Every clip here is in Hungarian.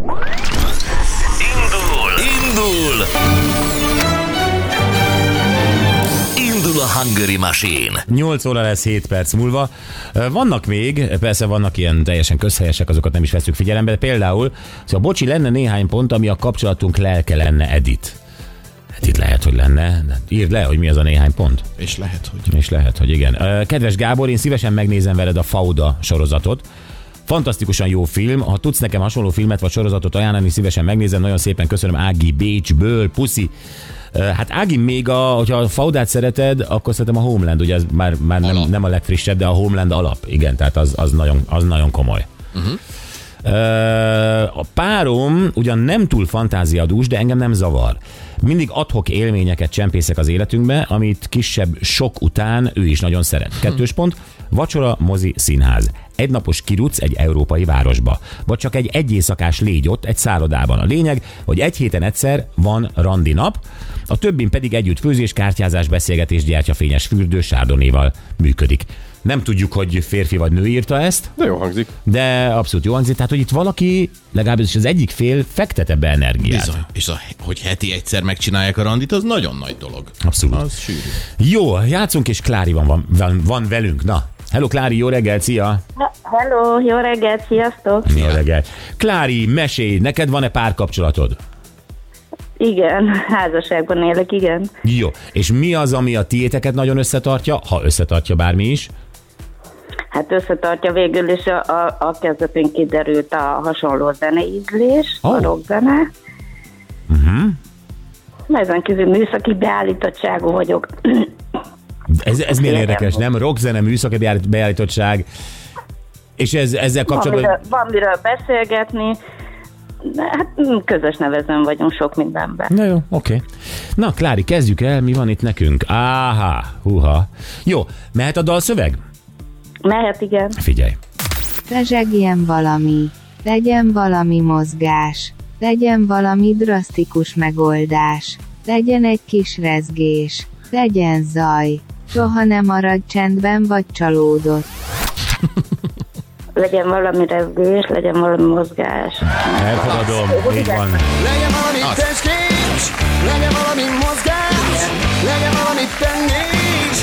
Indul! Indul! Indul a Hungary Machine! 8 óra lesz 7 perc múlva. Vannak még, persze vannak ilyen teljesen közhelyesek, azokat nem is veszük figyelembe, de például, szóval bocsi, lenne néhány pont, ami a kapcsolatunk lelke lenne Edit. Edit lehet, hogy lenne. Írd le, hogy mi az a néhány pont. És lehet, hogy. És lehet, hogy igen. Kedves Gábor, én szívesen megnézem veled a Fauda sorozatot. Fantasztikusan jó film. Ha tudsz nekem hasonló filmet vagy sorozatot ajánlani, szívesen megnézem. Nagyon szépen köszönöm Ági Bécsből. Puszi. Hát Ági még a, hogyha a Faudát szereted, akkor szerintem a Homeland, ugye ez már, már nem, nem a legfrissebb, de a Homeland alap. Igen, tehát az, az, nagyon, az nagyon komoly. Ö, A párom ugyan nem túl fantáziadús, de engem nem zavar. Mindig adhok élményeket csempészek az életünkbe, amit kisebb sok után ő is nagyon szeret. Kettős pont, vacsora, mozi, színház. Egy napos kiruc egy európai városba. Vagy csak egy egyészakás légy ott egy szállodában. A lényeg, hogy egy héten egyszer van randi nap, a többin pedig együtt főzés, kártyázás, beszélgetés, gyertyafényes fürdő, sárdonéval működik. Nem tudjuk, hogy férfi vagy nő írta ezt, De jó hangzik. de abszolút jó hangzik, tehát hogy itt valaki, legalábbis az egyik fél fektet ebbe energiát. Bizony. És a, hogy heti egyszer megcsinálják a randit, az nagyon nagy dolog. Abszolút. Az sűrű. Jó, játszunk, és Klári van, van, van, van velünk. Na, hello Klári, jó reggelt, szia! Hello, jó reggelt, sziasztok! Jó reggelt. Klári, mesélj, neked van-e párkapcsolatod? Igen, házasságban élek, igen. Jó, és mi az, ami a tiéteket nagyon összetartja, ha összetartja bármi is? Hát összetartja végül is a, a, a kezdetén kiderült a hasonló zeneízlés, oh. a rockzene. Uh-huh. Ezen kívül műszaki beállítottságú vagyok. Ez, ez milyen érdekes, nem? Rockzene, műszaki beállít- beállítottság, és ez, ezzel Van kapcsolatban... miről, van miről beszélgetni. De Hát mm, közös nevezőn vagyunk sok mindenben. Na jó, oké. Okay. Na, Klári, kezdjük el, mi van itt nekünk? Áhá, huha. Jó, mehet a dalszöveg? Mehet, igen. Figyelj. Rezsegjen valami, legyen valami mozgás, legyen valami drasztikus megoldás, legyen egy kis rezgés, legyen zaj, soha nem maradj csendben vagy csalódott. Legyen valami rezgés, legyen valami mozgás. Elfogadom, így van. Legyen valami Az. testkész, legyen valami mozgás, legyen valami tennés,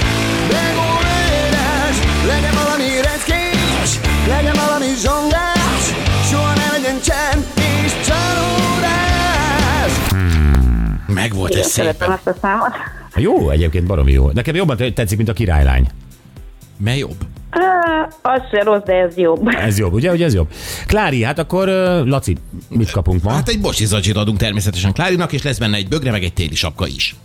megolvérás, legyen valami reckés, legyen valami zsongás, soha ne legyen csend és csalódás. Meg volt Igen, ez szeretem szépen. ezt a számot. Jó, egyébként baromi jó. Nekem jobban tetszik, mint a királylány. Mely jobb? Á, Az se rossz, de ez jobb. Ez jobb, ugye? Ugye ez jobb. Klári, hát akkor Laci, mit kapunk ma? Hát egy bocsi zacsit adunk természetesen Klárinak, és lesz benne egy bögre, meg egy téli sapka is.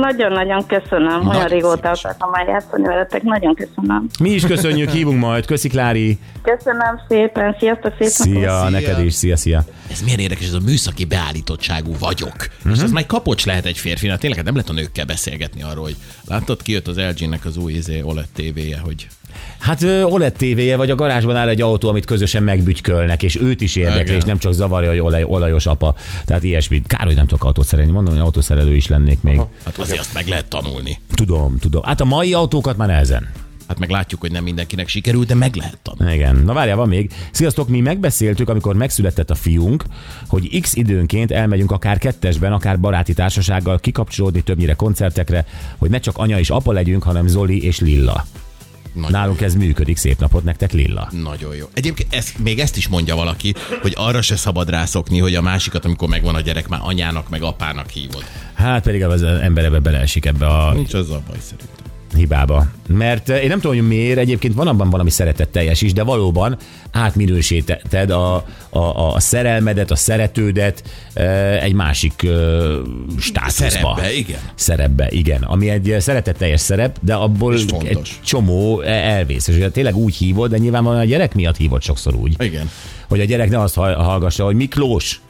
Nagyon-nagyon köszönöm. Nagyon Olyan régóta akartam már játszani veletek. Nagyon köszönöm. Mi is köszönjük, hívunk majd. Köszi Klári. Köszönöm szépen. Sziasztok, szép. Szia, Szia. neked is. Szia, szia. Ez milyen érdekes, ez a műszaki beállítottságú vagyok. Uh-huh. És ez már kapocs lehet egy férfinak. Tényleg hát nem lehet a nőkkel beszélgetni arról, hogy láttad, kijött az LG-nek az új izé, OLED tévéje, hogy Hát OLED tévéje, vagy a garázsban áll egy autó, amit közösen megbütykölnek, és őt is érdekli, Igen. és nem csak zavarja, hogy olaj, olajos apa. Tehát ilyesmi. Kár, hogy nem tudok autót szerelni. Mondom, hogy autószerelő is lennék még. hát azért azt meg lehet tanulni. Tudom, tudom. Hát a mai autókat már nehezen. Hát meg látjuk, hogy nem mindenkinek sikerült, de meg lehet tanulni. Igen. Na várjál, van még. Sziasztok, mi megbeszéltük, amikor megszületett a fiunk, hogy x időnként elmegyünk akár kettesben, akár baráti társasággal kikapcsolódni többnyire koncertekre, hogy ne csak anya és apa legyünk, hanem Zoli és Lilla. Nagyon, Nálunk ez működik. Szép napot nektek, Lilla. nagyon jó. Egyébként ezt, még ezt is mondja valaki, hogy arra se szabad rászokni, hogy a másikat, amikor megvan a gyerek, már anyának, meg apának hívod. Hát pedig az ember ebbe beleesik ebbe a Nincs az a baj szerintem. Hibába. Mert eh, én nem tudom, hogy miért, egyébként van abban valami szeretetteljes is, de valóban átminősítetted a, a, a szerelmedet, a szeretődet eh, egy másik eh, státuszba. Szerepbe, igen. Szerepbe, igen. Ami egy szeretetteljes szerep, de abból egy csomó elvész. És tényleg úgy hívod, de nyilvánvalóan a gyerek miatt hívod sokszor úgy. Igen. Hogy a gyerek ne azt hall- hallgassa, hogy Miklós,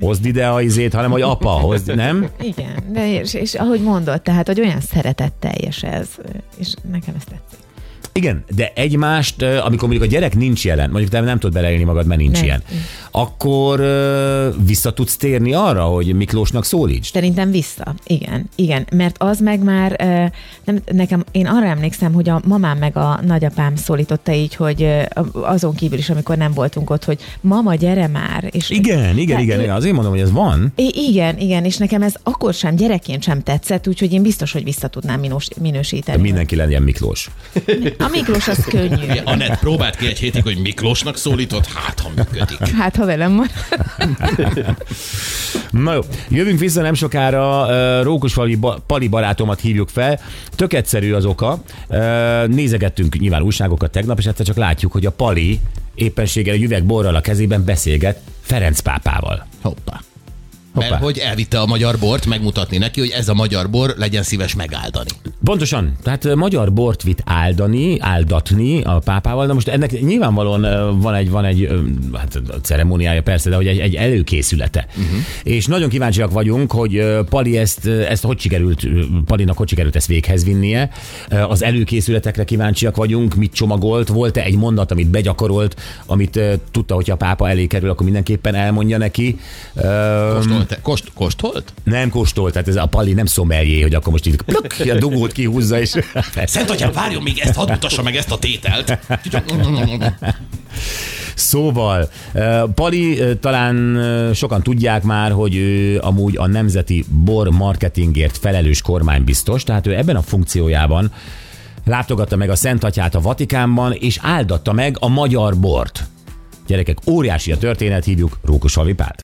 hozd ide a izét, hanem hogy apa, hozd, nem? Igen, de és, és ahogy mondod, tehát, hogy olyan szeretetteljes ez, és nekem ez tetszik. Igen, de egymást, amikor mondjuk a gyerek nincs jelen, mondjuk te nem tudod beleélni magad, mert nincs Nem. ilyen, akkor vissza tudsz térni arra, hogy Miklósnak szólíts? Szerintem vissza. Igen, igen. Mert az meg már, nem, nekem, én arra emlékszem, hogy a mamám meg a nagyapám szólította így, hogy azon kívül is, amikor nem voltunk ott, hogy mama, gyere már. És Igen, igen, De- igen, igen, azért mondom, hogy ez van. Igen, igen, és nekem ez akkor sem gyerekként sem tetszett, úgyhogy én biztos, hogy vissza tudnám minős, minősíteni. Mindenki legyen Miklós. A Miklós az könnyű. Ugye, Anett próbált ki egy hétig, hogy Miklósnak szólított, hát ha működik. Hát, ha velem van. Na jó, jövünk vissza nem sokára, Rókusfali Pali barátomat hívjuk fel. Tök egyszerű az oka. Nézegettünk nyilván újságokat tegnap, és egyszer csak látjuk, hogy a Pali éppenséggel egy üveg borral a kezében beszélget Ferenc pápával. Hoppá. Hoppá. Mert hogy elvitte a magyar bort, megmutatni neki, hogy ez a magyar bor, legyen szíves megáldani. Pontosan, tehát magyar bort vitt áldani, áldatni a pápával, de most ennek nyilvánvalóan van egy, van egy hát ceremóniája persze, de hogy egy, egy előkészülete. Uh-huh. És nagyon kíváncsiak vagyunk, hogy Pali ezt, ezt hogy sikerült, Palinak hogy sikerült ezt véghez vinnie. Az előkészületekre kíváncsiak vagyunk, mit csomagolt, volt-e egy mondat, amit begyakorolt, amit tudta, hogy a pápa elé kerül, akkor mindenképpen elmondja neki. Ö, Kóstolt, kost, kóstolt? nem kóstol, tehát ez a Pali nem szomeljé, hogy akkor most itt pluk, a dugót kihúzza, és Szent atyám, várjon még ezt, hadd mutassa meg ezt a tételt. Szóval, Pali talán sokan tudják már, hogy ő amúgy a nemzeti bor marketingért felelős kormánybiztos, tehát ő ebben a funkciójában látogatta meg a Szent Atyát a Vatikánban, és áldatta meg a magyar bort. Gyerekek, óriási a történet, hívjuk Rókus Pát.